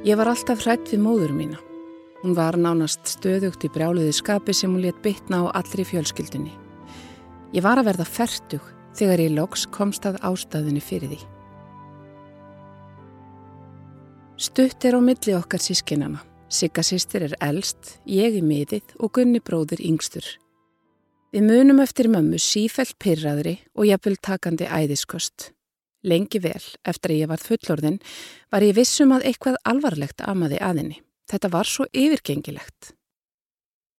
Ég var alltaf hrætt við móður mína. Hún var nánast stöðugt í brjáluði skapi sem hún let bytna á allri fjölskyldunni. Ég var að verða færtug þegar ég loks komst að ástæðinu fyrir því. Stutt er á milli okkar sískinana. Sigga sýstir er elst, ég í miðið og Gunni bróður yngstur. Við munum eftir mömmu sífælt pyrraðri og jafnvel takandi æðiskost. Lengi vel, eftir að ég var fullorðin, var ég vissum að eitthvað alvarlegt amaði aðinni. Þetta var svo yfirgengilegt.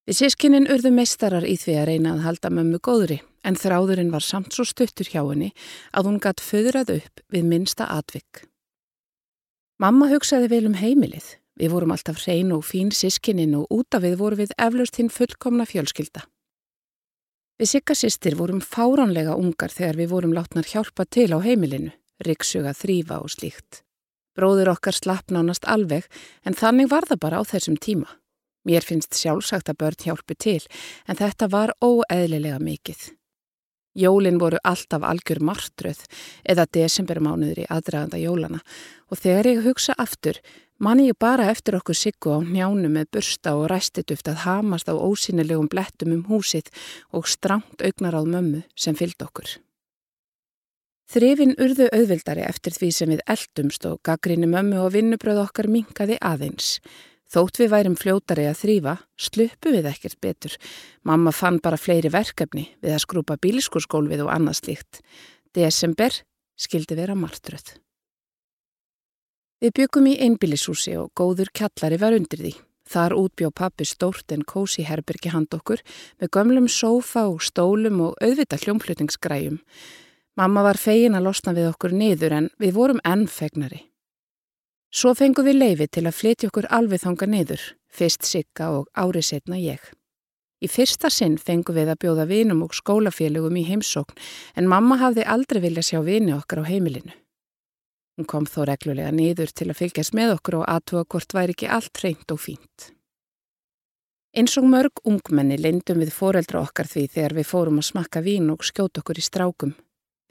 Við sískinnin urðu meistarar í því að reyna að halda mömmu góðri, en þráðurinn var samt svo stuttur hjá henni að hún gatt föðrað upp við minsta atvik. Mamma hugsaði vel um heimilið. Við vorum alltaf hrein og fín sískinnin og út af við voru við eflaust hinn fullkomna fjölskylda. Við Sigga sýstir vorum fáránlega ungar þegar við vorum látnar hjálpa til á heimilinu, ryggsuga þrýfa og slíkt. Bróður okkar slapp nánast alveg en þannig var það bara á þessum tíma. Mér finnst sjálfsagt að börn hjálpi til en þetta var óeðlilega mikið. Jólin voru alltaf algjör martröð eða desembermánuður í aðdraganda jólana og þegar ég hugsa aftur Manni ég bara eftir okkur siggu á njánu með bursta og ræstituft að hamast á ósynilegum blettum um húsið og strangt augnar á mömmu sem fylgd okkur. Þrifin urðu auðvildari eftir því sem við eldumst og gaggrinni mömmu og vinnubröð okkar minkaði aðeins. Þótt við værum fljótari að þrýfa, sluppu við ekkert betur. Mamma fann bara fleiri verkefni við að skrúpa bíliskurskólfið og annað slíkt. Desember skildi vera martröð. Við byggum í einbílishúsi og góður kjallari var undir því. Þar útbjó pappi stórt en kósi herbergi hand okkur með gömlum sófa og stólum og auðvita hljómflutningsgræjum. Mamma var fegin að losna við okkur niður en við vorum ennfegnari. Svo fengum við leifi til að flytja okkur alveg þanga niður, fyrst Sigga og árið setna ég. Í fyrsta sinn fengum við að bjóða vinum og skólafélögum í heimsókn en mamma hafði aldrei vilja sjá vini okkar á heimilinu. Hún kom þó reglulega niður til að fylgjast með okkur og aðtúa hvort væri ekki allt reynd og fínt. Eins og mörg ungmenni lindum við foreldra okkar því þegar við fórum að smakka vín og skjóta okkur í strákum.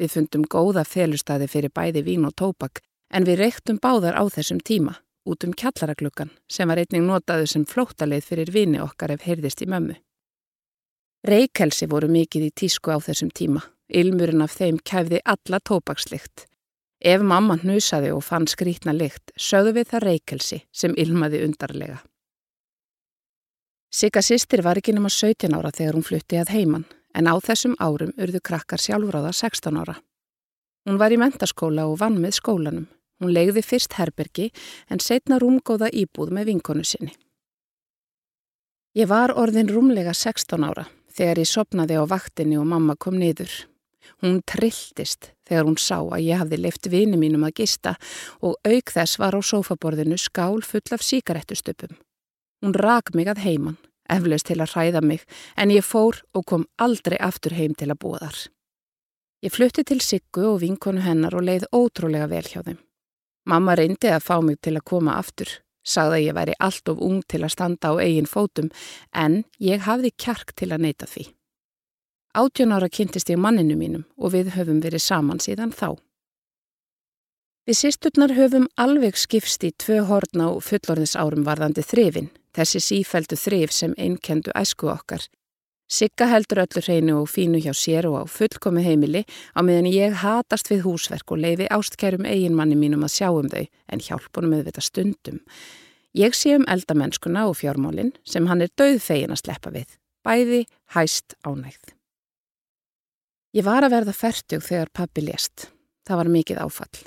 Við fundum góða felustadi fyrir bæði vín og tópak en við reyktum báðar á þessum tíma út um kjallaragluggan sem var einning notaðu sem flótaleið fyrir vini okkar ef heyrðist í mömmu. Reykjelsi voru mikið í tísku á þessum tíma. Ilmurinn af þeim kæfði alla tópakslikt. Ef mamma hnusaði og fann skrítna lykt, sögðu við það reykelsi sem ilmaði undarlega. Sigga sýstir var ekki nema 17 ára þegar hún flutti að heiman, en á þessum árum urðu krakkar sjálfráða 16 ára. Hún var í mentaskóla og vann með skólanum. Hún legði fyrst herbergi en setna rúmgóða íbúð með vinkonu sinni. Ég var orðin rúmlega 16 ára þegar ég sopnaði á vaktinni og mamma kom niður. Hún trilltist þegar hún sá að ég hafði leift vini mínum að gista og auk þess var á sófaborðinu skál full af síkarettustöpum. Hún rak mig að heiman, eflaust til að hræða mig, en ég fór og kom aldrei aftur heim til að búa þar. Ég flutti til Siggu og vinkonu hennar og leið ótrúlega vel hjá þeim. Mamma reyndi að fá mig til að koma aftur, sagði að ég væri allt of ung til að standa á eigin fótum, en ég hafði kjark til að neyta því. Átjón ára kynntist ég manninu mínum og við höfum verið saman síðan þá. Við sýsturnar höfum alveg skipst í tvö horn á fullorðisárum varðandi þrifin, þessi sífældu þrif sem einnkendu æsku okkar. Sigga heldur öllu hreinu og fínu hjá sér og á fullkomi heimili á meðan ég hatast við húsverk og leifi ástkærum eiginmanni mínum að sjá um þau en hjálpunum þetta stundum. Ég sé um eldamennskuna og fjármálinn sem hann er döð fegin að sleppa við, bæði hæst ánægð. Ég var að verða færtug þegar pappi lést. Það var mikið áfall.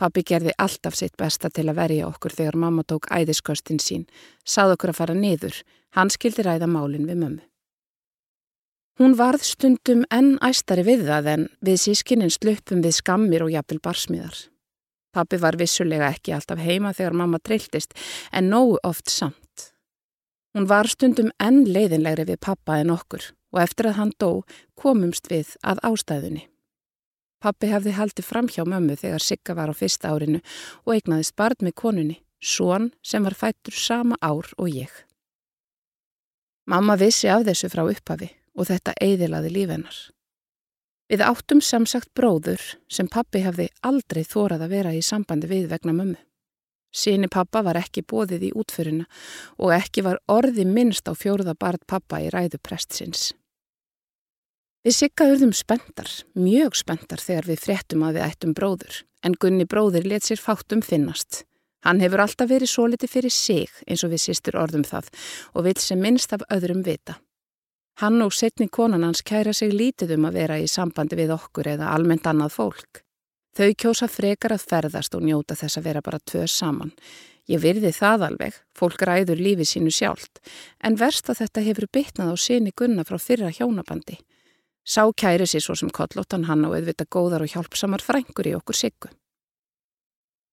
Pappi gerði alltaf sitt besta til að verja okkur þegar mamma tók æðisköstin sín, sað okkur að fara niður, hann skildi ræða málinn við mömmu. Hún varð stundum enn æstari við það en við sískininn slöpum við skammir og jafnvel barsmiðar. Pappi var vissulega ekki alltaf heima þegar mamma trilltist en nógu oft samt. Hún var stundum enn leiðinlegri við pappa en okkur og eftir að hann dó komumst við að ástæðunni. Pappi hefði haldið fram hjá mömmu þegar Sigga var á fyrsta árinu og eignaðist barn með konunni, són sem var fættur sama ár og ég. Mamma vissi af þessu frá upphafi og þetta eidilaði lífennar. Við áttum samsagt bróður sem pappi hefði aldrei þórað að vera í sambandi við vegna mömmu. Sýni pappa var ekki bóðið í útföruna og ekki var orði minnst á fjóruða barð pappa í ræðu prestsins. Við siggaðurðum spenntar, mjög spenntar þegar við fréttum að við ættum bróður, en Gunni bróður let sér fátum finnast. Hann hefur alltaf verið svo litið fyrir sig eins og við sýstur orðum það og vil sem minnst af öðrum vita. Hann og setni konan hans kæra sig lítið um að vera í sambandi við okkur eða almennt annað fólk. Þau kjósa frekar að ferðast og njóta þess að vera bara tvö saman. Ég virði það alveg, fólk ræður lífi sínu sjálft, en verst að þetta hefur bytnað á sinni gunna frá fyrra hjónabandi. Sá kæri sér svo sem kollóttan hann og auðvita góðar og hjálpsamar frængur í okkur siggu.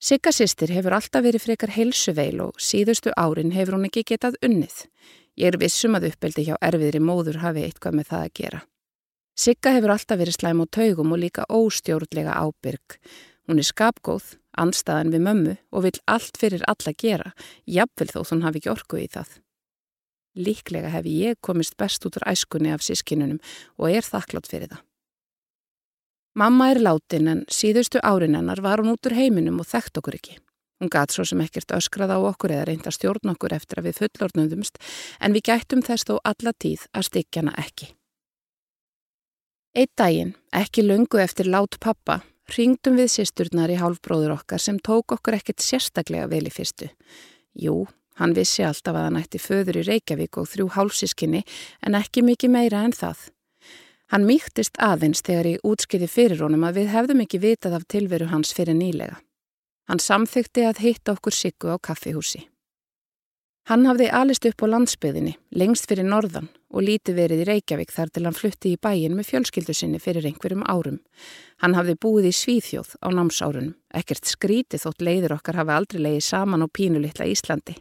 Sigga sýstir hefur alltaf verið frekar heilsuveil og síðustu árin hefur hún ekki getað unnið. Ég er vissum að uppeldi hjá erfiðri móður hafi eitthvað með það að gera. Sigga hefur alltaf verið slæm á taugum og líka óstjórnlega ábyrg. Hún er skapgóð, anstaðan við mömmu og vil allt fyrir alla gera, jafnvel þó hún hafi ekki orku í það. Líklega hef ég komist best út úr æskunni af sískinunum og er þakklátt fyrir það. Mamma er látin en síðustu árin hennar var hún út úr heiminum og þekkt okkur ekki. Hún gat svo sem ekkert öskrað á okkur eða reynda stjórn okkur eftir að við fullornundumst en við gættum þess þó alla tíð að stykkjana ekki. Eitt daginn, ekki lungu eftir lát pappa, ringdum við sýsturnar í hálfbróður okkar sem tók okkur ekkert sérstaklega vel í fyrstu. Jú, hann vissi alltaf að hann ætti föður í Reykjavík og þrjú hálfsískinni en ekki mikið meira en það. Hann mýktist aðeins þegar ég útskiði fyrir honum að við hefðum ekki vitað af tilveru hans fyrir nýlega. Hann samþykti að hitta okkur Siggu á kaffihúsi. Hann hafði alist upp á landsbyðinni, lengst fyrir norðan og líti verið í Reykjavík þar til hann flutti í bæin með fjölskyldu sinni fyrir einhverjum árum. Hann hafði búið í Svíþjóð á námsárunum, ekkert skríti þótt leiður okkar hafi aldrei leiði saman á pínulittla Íslandi.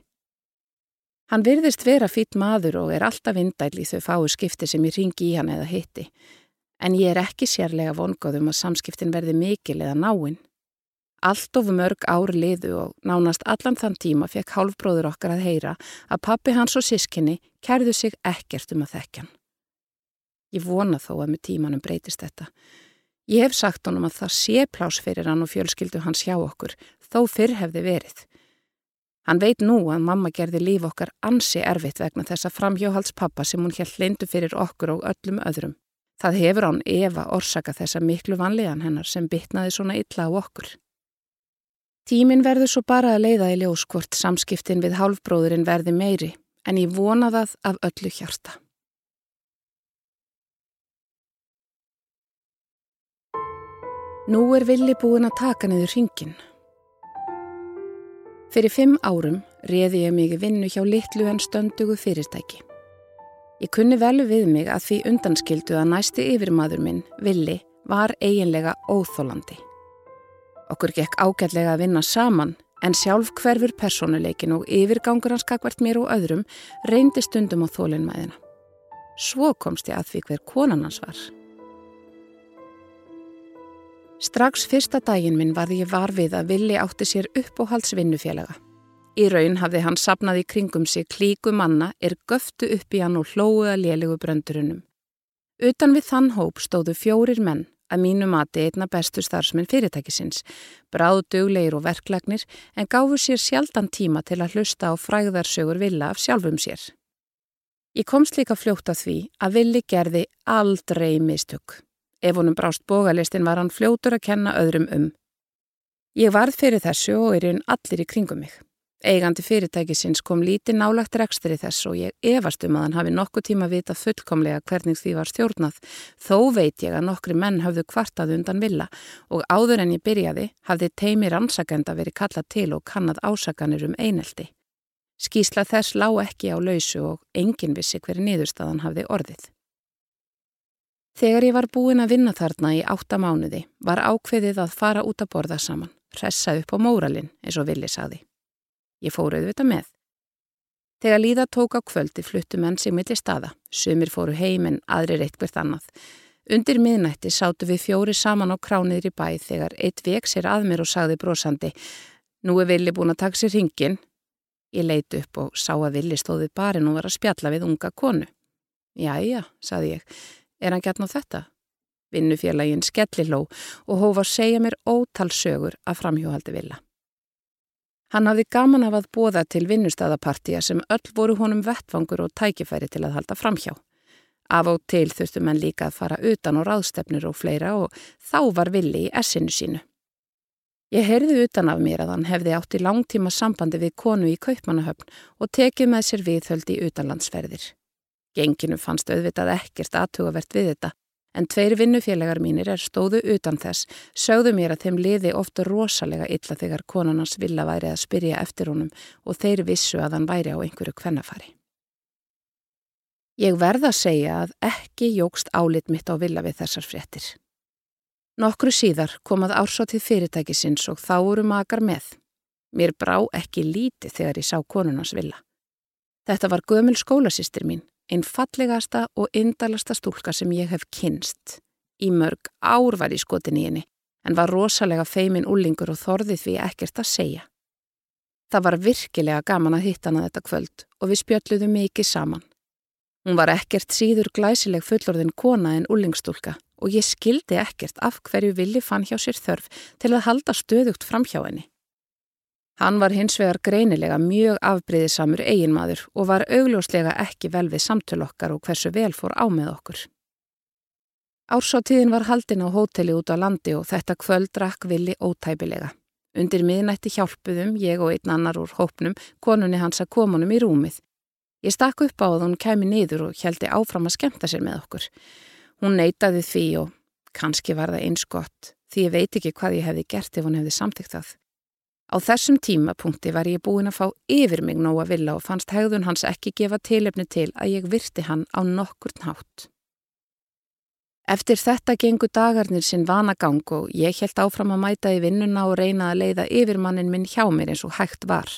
Hann virðist vera fýtt maður og er alltaf vindæl í þau fáu skipti sem ég ringi í hann eða hitti, en ég er ekki sérlega vongóðum að samskiptin verði mikil eða náinn. Allt of mörg ár liðu og nánast allan þann tíma fekk hálfbróður okkar að heyra að pappi hans og sískinni kærðu sig ekkert um að þekkjan. Ég vona þó að með tímanum breytist þetta. Ég hef sagt honum að það sé plás fyrir hann og fjölskyldu hans hjá okkur, þó fyrr hefði verið. Hann veit nú að mamma gerði líf okkar ansi erfitt vegna þessa framhjóhaldspappa sem hún held lindu fyrir okkur og öllum öðrum. Það hefur án Eva orsaka þessa miklu vanlíðan hennar sem bytnaði svona illa á okkur. Tímin verður svo bara að leiða í ljós hvort samskiptin við hálfbróðurinn verði meiri en ég vona það af öllu hjarta. Nú er villi búin að taka niður ringin. Fyrir fimm árum reði ég mig vinnu hjá litlu en stöndugu fyrirtæki. Ég kunni vel við mig að því undanskildu að næsti yfirmaður minn, Villi, var eiginlega óþólandi. Okkur gekk ágætlega að vinna saman en sjálf hverfur personuleikin og yfirgangur hans kakvart mér og öðrum reyndi stundum á þólinnmæðina. Svo komst ég að því hver konan hans var. Strax fyrsta daginn minn var ég var við að villi átti sér upp og halds vinnufélaga. Í raun hafði hann sapnað í kringum sig klíku manna er göftu upp í hann og hlóðu að lélegu bröndurinnum. Utan við þann hóp stóðu fjórir menn að mínu mati einna bestu starfsmenn fyrirtækisins, bráð dugleir og verklagnir en gáfu sér sjaldan tíma til að hlusta á fræðarsögur villa af sjálfum sér. Ég komst líka fljótt að því að villi gerði aldrei mistök. Ef honum brást bógalistin var hann fljótur að kenna öðrum um. Ég varð fyrir þessu og er einn allir í kringum mig. Eigandi fyrirtækisins kom lítið nálagt rekstri þess og ég efast um að hann hafi nokkuð tíma vita fullkomlega hvernig því var stjórnað. Þó veit ég að nokkri menn hafðu kvartað undan villa og áður en ég byrjaði hafði teimir ansakenda verið kallað til og kannad ásakanir um eineldi. Skísla þess lág ekki á lausu og engin vissi hverju niðurstaðan hafði orðið. Þegar ég var búin að vinna þarna í átta mánuði var ákveðið að fara út að borða saman. pressa upp á móralinn, eins og Vili sagði. Ég fór auðvitað með. Þegar líða tók á kvöldi fluttu menn sig millir staða. Sumir fóru heim en aðrir eitthvert annað. Undir miðnætti sátu við fjóri saman á krániðri bæ þegar eitt vek sér að mér og sagði brosandi Nú er Vili búin að taka sér hringin. Ég leiti upp og sá að Vili stóði barinn og var að spjalla við unga konu. Jæja, saði ég, er hann gætn á þetta? Vinnufélagin skelliló og hófa að segja mér ótal sögur að framhjóhaldi Vila. Hann hafði gaman af að bóða til vinnustæðapartía sem öll voru honum vettfangur og tækifæri til að halda framhjá. Af og til þurftu menn líka að fara utan á ráðstefnir og fleira og þá var villi í essinu sínu. Ég heyrði utan af mér að hann hefði átt í langtíma sambandi við konu í Kaupmannahöfn og tekið með sér viðhöld í utanlandsferðir. Genginu fannst auðvitað ekkert aðtugavert við þetta En tveir vinnufélagar mínir er stóðu utan þess, sögðu mér að þeim liði ofta rosalega illa þegar konunans vilja væri að spyrja eftir honum og þeir vissu að hann væri á einhverju kvennafari. Ég verða að segja að ekki jógst álit mitt á vilja við þessar fréttir. Nokkru síðar komað ársátið fyrirtækisins og þá voru makar með. Mér brá ekki líti þegar ég sá konunans vilja. Þetta var gömul skólasýstir mín einn fallegasta og indalasta stúlka sem ég hef kynst. Í mörg ár var í skotin í henni, en var rosalega feimin úlingur og þorðið því ekkert að segja. Það var virkilega gaman að hitta hana þetta kvöld og við spjöldluðum mikið saman. Hún var ekkert síður glæsileg fullorðin kona en úlingstúlka og ég skildi ekkert af hverju villi fann hjá sér þörf til að halda stöðugt fram hjá henni. Hann var hins vegar greinilega mjög afbreyðisamur eiginmaður og var augljóslega ekki vel við samtöl okkar og hversu vel fór á með okkur. Ársáttíðin var haldin á hóteli út á landi og þetta kvöld drakk villi ótæpilega. Undir miðnætti hjálpuðum, ég og einn annar úr hópnum, konunni hans að komunum í rúmið. Ég stakk upp á að hún kemi niður og heldi áfram að skemta sér með okkur. Hún neytaði því og kannski var það eins gott, því ég veit ekki hvað ég hefði gert ef hún hefði samtíkt það. Á þessum tímapunkti var ég búin að fá yfir mig nóg að vilja og fannst hegðun hans ekki gefa tilefni til að ég virti hann á nokkurn hátt. Eftir þetta gengu dagarnir sinn vanagang og ég held áfram að mæta í vinnuna og reyna að leiða yfirmannin minn hjá mér eins og hægt var.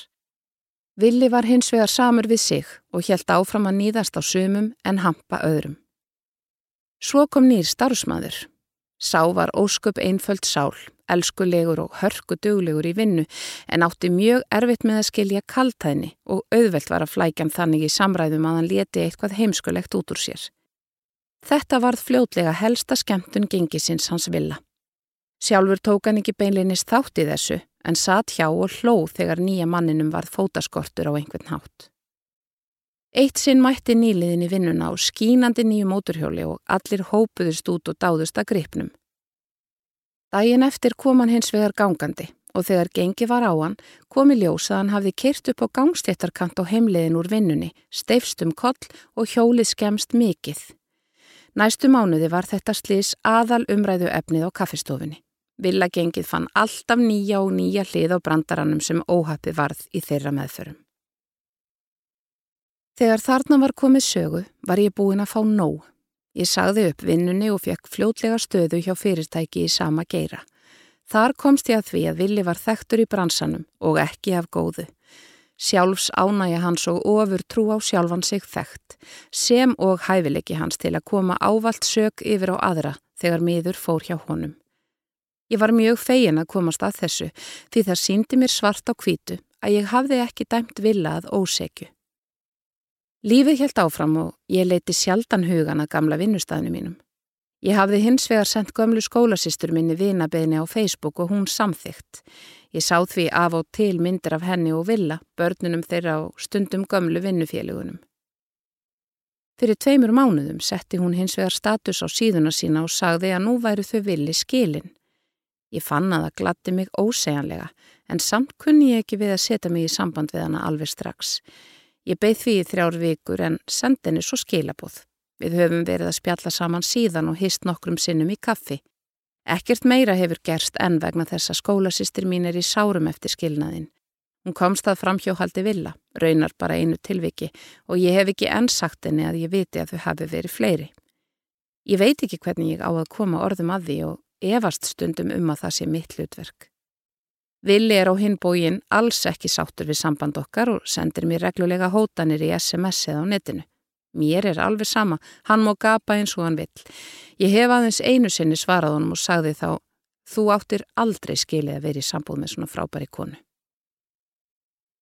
Villi var hins vegar samur við sig og held áfram að nýðast á sumum en hampa öðrum. Svo kom nýr starfsmæður. Sá var ósköp einföld sál, elskulegur og hörkuduglegur í vinnu en átti mjög erfitt með að skilja kaltæðni og auðvelt var að flækjam þannig í samræðum að hann leti eitthvað heimskulegt út úr sér. Þetta varð fljótlega helsta skemmtun gengisins hans villa. Sjálfur tók hann ekki beinleinis þátt í þessu en satt hjá og hló þegar nýja manninum varð fótaskortur á einhvern hátt. Eitt sinn mætti nýliðin í vinnuna á skínandi nýju móturhjóli og allir hópuðust út og dáðust að gripnum. Dægin eftir kom hann hins vegar gangandi og þegar gengi var á hann komi ljós að hann hafði kyrt upp á gangstéttarkant á heimliðin úr vinnunni, steifstum koll og hjólið skemst mikið. Næstu mánuði var þetta slís aðal umræðu efnið á kaffistofunni. Villa gengið fann alltaf nýja og nýja hlið á brandarannum sem óhafi varð í þeirra meðförum. Þegar þarna var komið sögu var ég búin að fá nóg. Ég sagði upp vinnunni og fekk fljótlega stöðu hjá fyrirtæki í sama geira. Þar komst ég að því að Vili var þektur í bransanum og ekki af góðu. Sjálfs ánægja hans og ofur trú á sjálfan sig þekkt, sem og hæfileiki hans til að koma ávalt sög yfir á aðra þegar miður fór hjá honum. Ég var mjög fegin að komast að þessu því það síndi mér svart á kvítu að ég hafði ekki dæmt vila að ósegju. Lífið helt áfram og ég leiti sjaldan hugan að gamla vinnustæðinu mínum. Ég hafði hins vegar sendt gömlu skólasistur minni vinabeðni á Facebook og hún samþygt. Ég sá því af og til myndir af henni og villa, börnunum þeirra á stundum gömlu vinnufélugunum. Fyrir tveimur mánuðum setti hún hins vegar status á síðuna sína og sagði að nú væru þau villi skilin. Ég fann að það glatti mig ósegjanlega en samt kunni ég ekki við að setja mig í samband við hana alveg strax. Ég beigð því í þrjár vikur en sendinni svo skilabóð. Við höfum verið að spjalla saman síðan og hýst nokkrum sinnum í kaffi. Ekkert meira hefur gerst enn vegna þess að skólasýstir mín er í sárum eftir skilnaðin. Hún komst að framhjóhaldi villa, raunar bara einu tilviki og ég hef ekki enn sagt henni að ég viti að þau hafi verið fleiri. Ég veit ekki hvernig ég á að koma orðum að því og efast stundum um að það sé mitt hlutverk. Vili er á hinbógin alls ekki sáttur við samband okkar og sendir mér reglulega hótanir í SMS eða á netinu. Mér er alveg sama, hann má gapa eins og hann vill. Ég hef aðeins einu sinni svarað honum og sagði þá, þú áttir aldrei skilið að vera í sambúð með svona frábæri konu.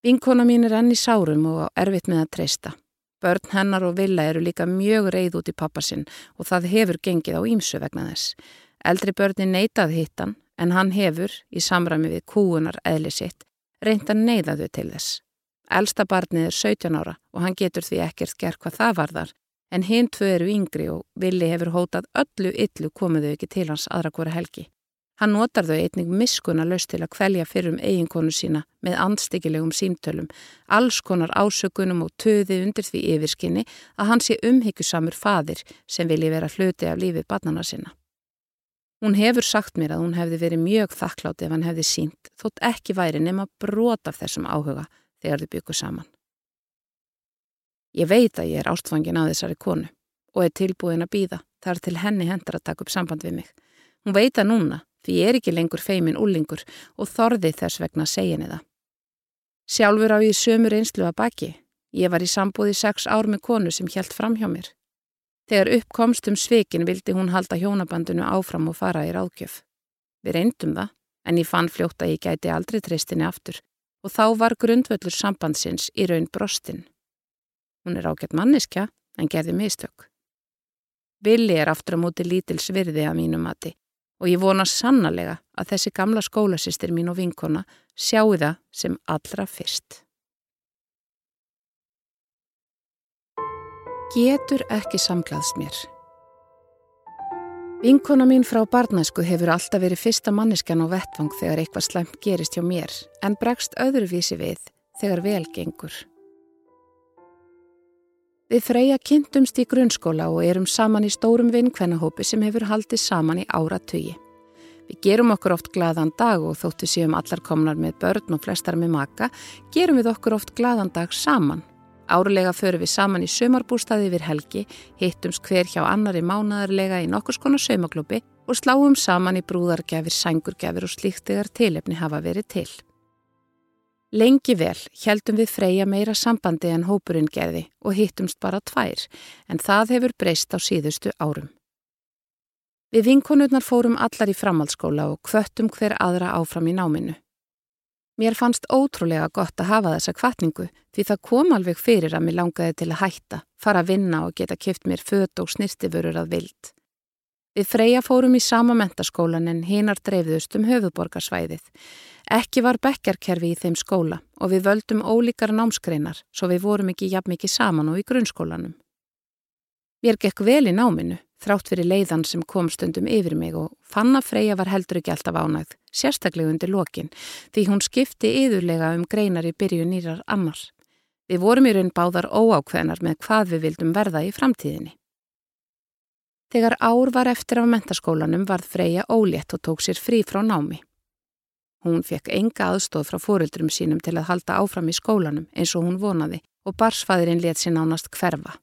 Vinkona mín er enni sárum og erfitt með að treysta. Börn hennar og Villa eru líka mjög reið út í pappasinn og það hefur gengið á ímsu vegna þess. Eldri börnin neitað hittan en hann hefur, í samræmi við kúunar eðli sitt, reynda neyðaðu til þess. Elsta barnið er 17 ára og hann getur því ekkert gerð hvað það varðar en hinn tvö eru yngri og Vili hefur hótað öllu yllu komuðu ekki til hans aðra hvora helgi. Hann notar þau einnig miskuna löst til að kvelja fyrir um eiginkonu sína með andstyggilegum símtölum, alls konar ásökunum og töði undir því yfirskinni að hann sé umhyggjusamur fadir sem vilji vera hluti af lífið barnana sinna. Hún hefur sagt mér að hún hefði verið mjög þakklátt ef hann hefði sínt, þótt ekki væri nema brot af þessum áhuga þegar þau byggu saman. Ég veit að ég er ástfangin að þessari konu og er tilbúin að býða þar til henni hendar að taka upp samband við mig. Hún veit að núna því ég er ekki lengur feimin úlingur og þorði þess vegna henni það. Sjálfur á ég sömur einslu að baki. Ég var í sambúði sex ár með konu sem hjælt fram hjá mér. Þegar uppkomst um svikin vildi hún halda hjónabandinu áfram og fara í ráðgjöf. Við reyndum það, en ég fann fljótt að ég gæti aldrei treystinni aftur og þá var grundvöldur sambandsins í raun brostinn. Hún er ágætt manniska en gerði mistök. Vili er aftur á móti lítils virði að mínum mati og ég vona sannlega að þessi gamla skólasistir mín og vinkona sjáu það sem allra fyrst. Getur ekki samglaðst mér. Vinkona mín frá barnæsku hefur alltaf verið fyrsta manniskan á vettvang þegar eitthvað slæmt gerist hjá mér en bregst öðruvísi við þegar vel gengur. Við freyja kynntumst í grunnskóla og erum saman í stórum vinkvennahópi sem hefur haldið saman í áratögi. Við gerum okkur oft glaðan dag og þóttu séum allar komnar með börn og flestar með maka, gerum við okkur oft glaðan dag saman Árlega förum við saman í sömarbústaði yfir helgi, hittumst hver hjá annari mánadarlega í nokkus konar sömaklubbi og sláum saman í brúðargefir, sængurgefir og slíktegar tilefni hafa verið til. Lengi vel heldum við freyja meira sambandi en hópurinn gerði og hittumst bara tvær, en það hefur breyst á síðustu árum. Við vinkonurnar fórum allar í framhaldsskóla og kvöttum hver aðra áfram í náminu. Mér fannst ótrúlega gott að hafa þessa kvartningu því það kom alveg fyrir að mér langaði til að hætta, fara að vinna og geta kipt mér föt og snirtifurur að vild. Við freyja fórum í sama mentaskólan en hinar dreifðust um höfuborgarsvæðið. Ekki var bekkarkerfi í þeim skóla og við völdum ólíkar námskreinar svo við vorum ekki jafn mikið saman og í grunnskólanum. Mér gekk vel í náminu þrátt fyrir leiðan sem kom stundum yfir mig og fann að Freyja var heldur ekki alltaf ánægð, sérstaklega undir lokin, því hún skipti yðurlega um greinar í byrju nýrar annars. Við vorum í raun báðar óákveðnar með hvað við vildum verða í framtíðinni. Þegar ár var eftir af mentaskólanum varð Freyja ólétt og tók sér frí frá námi. Hún fekk enga aðstóð frá fóruldrum sínum til að halda áfram í skólanum eins og hún vonaði og barsfæðirinn let sér nánast hverfa.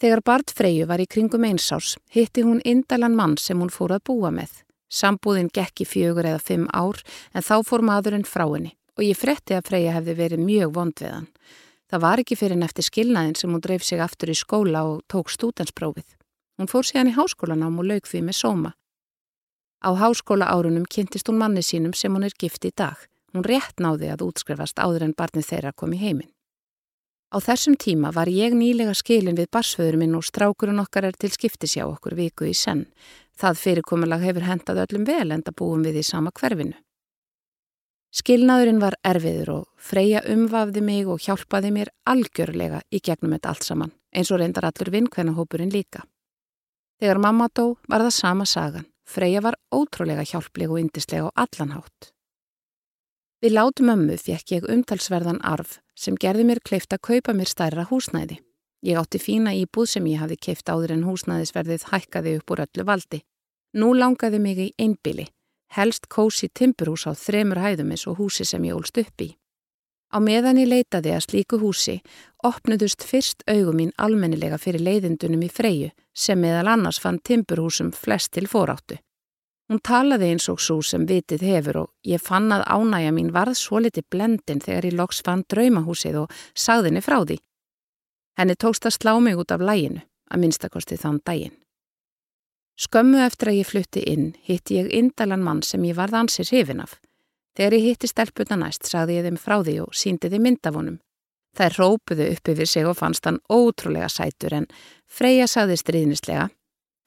Þegar Bart Freyju var í kringum einsás hitti hún indalan mann sem hún fór að búa með. Sambúðin gekk í fjögur eða fimm ár en þá fór maðurinn frá henni og ég fretti að Freyja hefði verið mjög vond við hann. Það var ekki fyrir nefti skilnaðin sem hún dreif sig aftur í skóla og tók stúdansprófið. Hún fór síðan í háskólanám og lauk því með sóma. Á háskóla árunum kynntist hún manni sínum sem hún er gift í dag. Hún rétt náði að útskrifast áður en barnið þeirra kom í heiminn. Á þessum tíma var ég nýlega skilin við barsföður minn og strákurinn okkar er til skiptis hjá okkur viku í senn. Það fyrirkomulag hefur hendað öllum vel enda búum við í sama hverfinu. Skilnaðurinn var erfiður og Freyja umvafði mig og hjálpaði mér algjörlega í gegnum þetta allt saman, eins og reyndar allur vinkvennahópurinn líka. Þegar mamma dó var það sama sagan. Freyja var ótrúlega hjálpleg og indislega á allanhátt. Við látum ömmu fekk ég umtalsverðan arf sem gerði mér kleift að kaupa mér stærra húsnæði. Ég átti fína íbúð sem ég hafði keift áður en húsnæðisverðið hækkaði upp úr öllu valdi. Nú langaði mig í einbili, helst kósi timburhús á þremur hæðumis og húsi sem ég ólst upp í. Á meðan ég leitaði að slíku húsi opnuðust fyrst augum mín almennilega fyrir leiðindunum í Freyju sem meðal annars fann timburhúsum flest til fóráttu. Hún talaði eins og svo sem vitið hefur og ég fann að ánægja mín varð svo liti blendin þegar ég loks fann draumahúsið og sagðinni frá því. Henni tókst að slá mig út af læginu, að minnstakosti þann daginn. Skömmu eftir að ég flutti inn hitti ég indalan mann sem ég varð ansir hrifin af. Þegar ég hitti stelpuna næst sagði ég þeim frá því og síndi þeim myndafunum. Þær rópuðu upp yfir sig og fannst hann ótrúlega sætur en Freyja sagði stríðnislega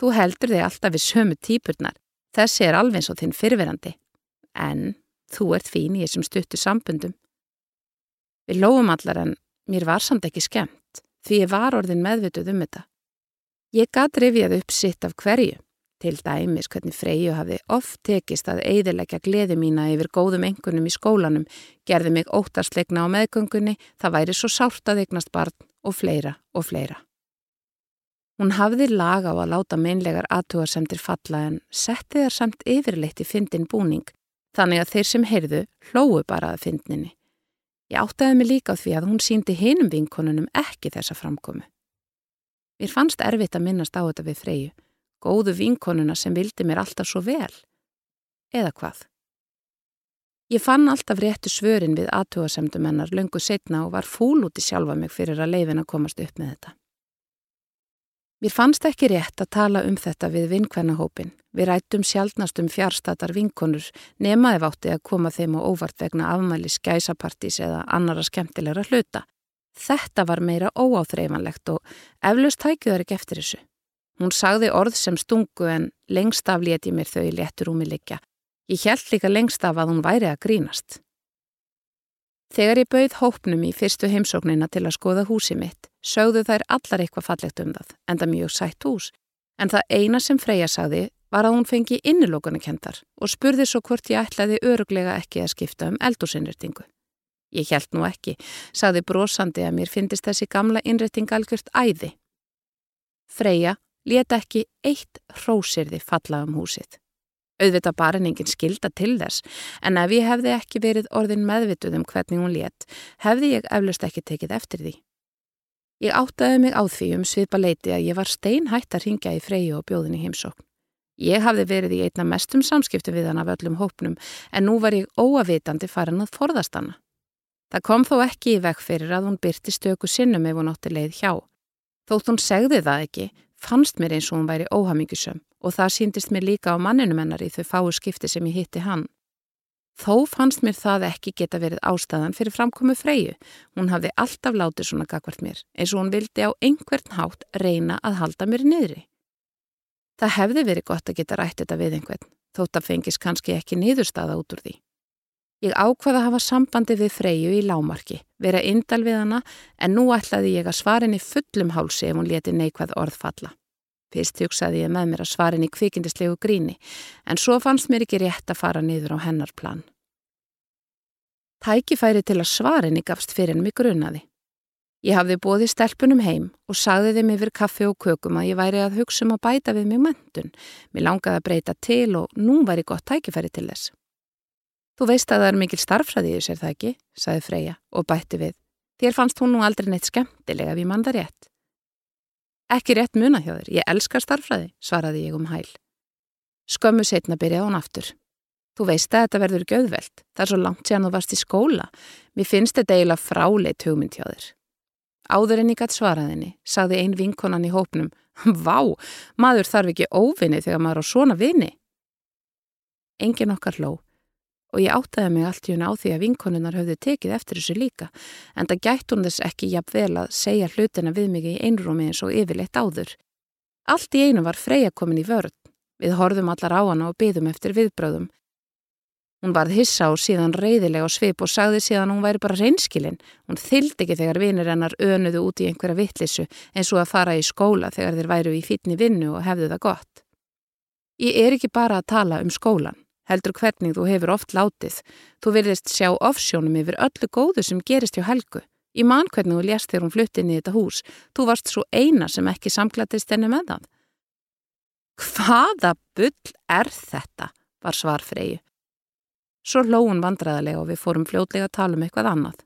Þú heldur þig alltaf við sömu típurnar. Þessi er alveg eins og þinn fyrverandi. En þú ert fín í þessum stuttu sambundum. Við lóum allar en mér var samt ekki skemmt því ég var orðin meðvituð um þetta. Ég gatt rifjað upp sitt af hverju. Til dæmis hvernig Freyju hafi oft tekist að eiðilegja gleði mína yfir góðum engunum í skólanum, gerði mig óttarsleikna á meðgöngunni, það væri svo sárt að eignast barn og fleira og fleira. Hún hafði lag á að láta meinlegar aðtúarsemtir falla en setti þar samt yfirleitt í fyndin búning þannig að þeir sem heyrðu hlóu bara að fyndninni. Ég áttaði mig líka á því að hún síndi hinum vinkonunum ekki þessa framkomu. Mér fannst erfitt að minnast á þetta við Freyju, góðu vinkonuna sem vildi mér alltaf svo vel. Eða hvað? Ég fann alltaf réttu svörin við aðtúarsemdum hennar löngu setna og var fúl út í sjálfa mig fyrir að leifin að komast upp með þetta. Mér fannst ekki rétt að tala um þetta við vinkvennahópin. Við rættum sjálfnast um fjárstatar vinkonur nema ef átti að koma þeim á óvart vegna afmælis gæsapartís eða annara skemmtilegra hluta. Þetta var meira óáþreifanlegt og eflaust tækju þar ekki eftir þessu. Hún sagði orð sem stungu en lengst af leti mér þau í léttur úmilikja. Ég held líka lengst af að hún væri að grínast. Þegar ég bauð hópnum í fyrstu heimsóknina til að skoða húsi mitt, sögðu þær allar eitthvað fallegt um það, enda mjög sætt hús. En það eina sem Freyja sagði var að hún fengi innilókunarkendar og spurði svo hvort ég ætlaði öruglega ekki að skipta um eldúsinnrettingu. Ég held nú ekki, sagði brosandi að mér finnist þessi gamla innretting algjört æði. Freyja leta ekki eitt hrósirði falla um húsið. Auðvitað bara en engin skilda til þess, en ef ég hefði ekki verið orðin meðvituð um hvernig hún létt, hefði ég eflust ekki tekið eftir því. Ég áttaði mig á því um svipa leiti að ég var steinhætt að ringja í freyju og bjóðinni heimsókn. Ég hafði verið í einna mestum samskiptu við hann af öllum hópnum, en nú var ég óavitandi farin að forðast hana. Það kom þó ekki í vekk fyrir að hún byrti stöku sinnum ef hún átti leið hjá. Þótt hún segði það ekki, fannst mér eins og hún væri óhamingisum og það síndist mér líka á manninum hennar í þau fáu skipti sem ég hitti hann. Þó fannst mér það ekki geta verið ástæðan fyrir framkomu freyju. Hún hafði alltaf látið svona gagvart mér, eins og hún vildi á einhvern hátt reyna að halda mér niðri. Það hefði verið gott að geta rætt þetta við einhvern, þótt að fengis kannski ekki niðurstaða út úr því. Ég ákvaða að hafa sambandi við freyju í lámarki, vera indal við hana, en nú ætlaði ég að svarin í fullum hálsi ef hún leti neikvæð orðfalla. Fyrst hugsaði ég með mér að svarin í kvikindislegu gríni, en svo fannst mér ekki rétt að fara niður á hennar plan. Tækifæri til að svarin í gafst fyrir mig grunnaði. Ég hafði bóði stelpunum heim og sagði þeim yfir kaffi og kökum að ég væri að hugsa um að bæta við mig mentun. Mér langaði að breyta til og nú væri gott tækifæri til þess. Þú veist að það er mikil starfræði í þess er það ekki, sagði Freyja og bætti við. Þér fannst hún nú aldrei neitt skemmtilega við mann það rétt. Ekki rétt muna hjá þér, ég elskar starfræði, svaraði ég um hæl. Skömmu setna byrjaði hún aftur. Þú veist að þetta verður göðvelt, það er svo langt séðan þú varst í skóla. Mér finnst þetta eiginlega fráleit hugmynd hjá þér. Áður en ég gætt svaraðinni, sagði ein vinkonan í hópnum, Vá, maður þarf ekki óvinni þegar maður á svona vini. Engin okkar hló og ég áttaði mig allt í hún á því að vinkonunar höfðu tekið eftir þessu líka en það gætt hún þess ekki jafn vel að segja hlutina við mig í einrúmi eins og yfirleitt áður. Allt í einu var Freyja komin í vörð. Við horfum allar á hana og byðum eftir viðbröðum. Hún varð hissa og síðan reyðilega og svip og sagði síðan hún væri bara reynskilinn. Hún þyldi ekki þegar vinir hennar önuðu út í einhverja vittlisu eins og að fara í skóla þegar þeir væru í fítni vinnu og hefðu það gott. Ég er ekki bara að tala um skólan heldur hvernig þú hefur oft látið. Þú virðist sjá ofsjónum yfir öllu góðu sem gerist hjá Helgu. Í mann hvernig þú lést þegar hún flutti inn í þetta hús. Þú varst svo eina sem ekki samklættist henni með það. Hvaða bull er þetta? var svar Freyju. Svo lóun vandræðarlega og við fórum fljótlega að tala um eitthvað annað.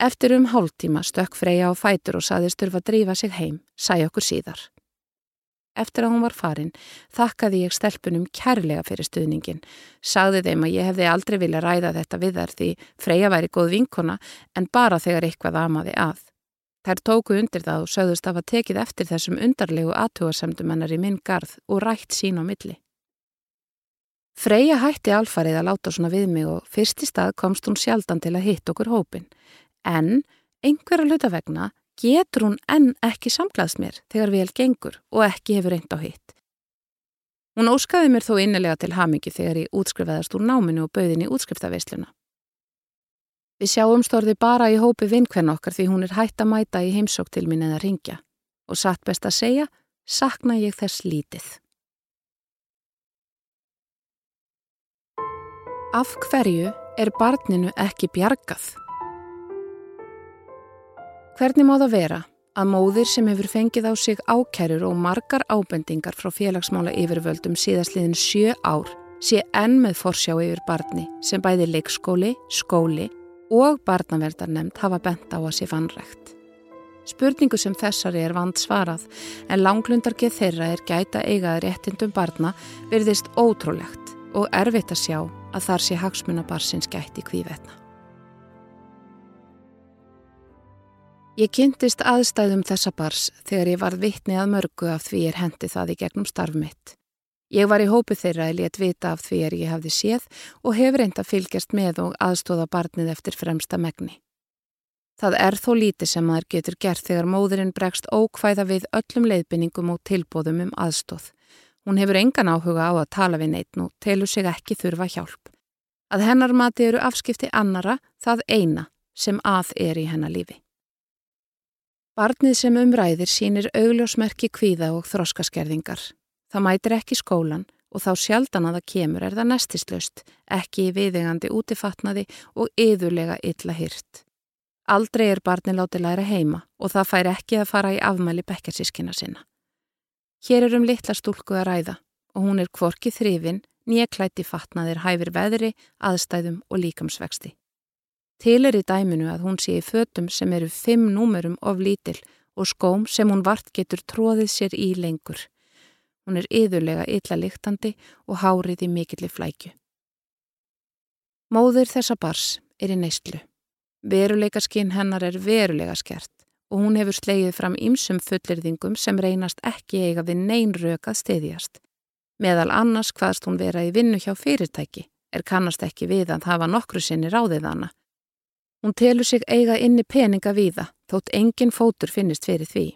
Eftir um hálftíma stökk Freyja á fætur og saðist þurfa að drífa sig heim, sæja okkur síðar. Eftir að hún var farin, þakkaði ég stelpunum kærlega fyrir stuðningin. Sagði þeim að ég hefði aldrei vilja ræða þetta við þær því Freyja væri góð vinkona en bara þegar eitthvað amaði að. Þær tóku undir það og sögðust að hafa tekið eftir þessum undarlegu aðtúasemdum hennar í minn garð og rætt sín á milli. Freyja hætti alfarið að láta svona við mig og fyrst í stað komst hún sjaldan til að hitt okkur hópin. En einhverja hlutavegna getur hún enn ekki samklaðst mér þegar vel gengur og ekki hefur reynd á hitt. Hún óskaði mér þó innilega til hamingi þegar ég útskrifaðast úr náminu og bauðin í útskriftavisluna. Við sjáum storði bara í hópi vinkvenn okkar því hún er hætt að mæta í heimsók til mín eða ringja og satt best að segja, sakna ég þess lítið. Af hverju er barninu ekki bjargað? Hvernig má það vera að móðir sem hefur fengið á sig ákærur og margar ábendingar frá félagsmála yfirvöldum síðastliðin sjö ár sé enn með forsjá yfir barni sem bæði leikskóli, skóli og barnaverdarnemnd hafa bent á að sé fannrægt. Spurningu sem þessari er vand svarað en langlundargeð þeirra er gæta eigaði réttindum barna verðist ótrúlegt og erfitt að sjá að þar sé hagsmunabarsins gæti kvívetna. Ég kynntist aðstæðum þessa bars þegar ég var vittni að mörgu af því ég hendi það í gegnum starf mitt. Ég var í hópu þeirra að létt vita af því er ég hafði séð og hefur reynda fylgjast með og aðstóða barnið eftir fremsta megni. Það er þó lítið sem maður getur gert þegar móðurinn bregst ókvæða við öllum leiðbynningum og tilbóðum um aðstóð. Hún hefur engan áhuga á að tala við neitt nú, telur sig ekki þurfa hjálp. Að hennar mati eru afskipti annara það eina sem að er í hennar lífi. Barnið sem umræðir sínir augljósmerki kvíða og þroskaskerðingar. Það mætir ekki skólan og þá sjaldan að það kemur er það nestistlust, ekki í viðingandi útifatnaði og yðurlega illa hyrt. Aldrei er barnið látið læra heima og það fær ekki að fara í afmæli bekkarsískina sinna. Hér er um litla stúlku að ræða og hún er kvorki þrifin, nýjaklætti fatnaðir hæfir veðri, aðstæðum og líkamsvexti. Til er í dæminu að hún sé í fötum sem eru fimm númerum of lítil og skóm sem hún vart getur tróðið sér í lengur. Hún er yðurlega illa lyktandi og hárið í mikilli flækju. Móður þessa bars er í neistlu. Veruleika skinn hennar er verulega skert og hún hefur slegið fram ýmsum fullirðingum sem reynast ekki eiga við neyn rökað stiðjast. Meðal annars hvaðst hún vera í vinnu hjá fyrirtæki er kannast ekki við að hafa nokkru sinni ráðið hana Hún telur sig eiga inni peninga víða, þótt engin fótur finnist fyrir því.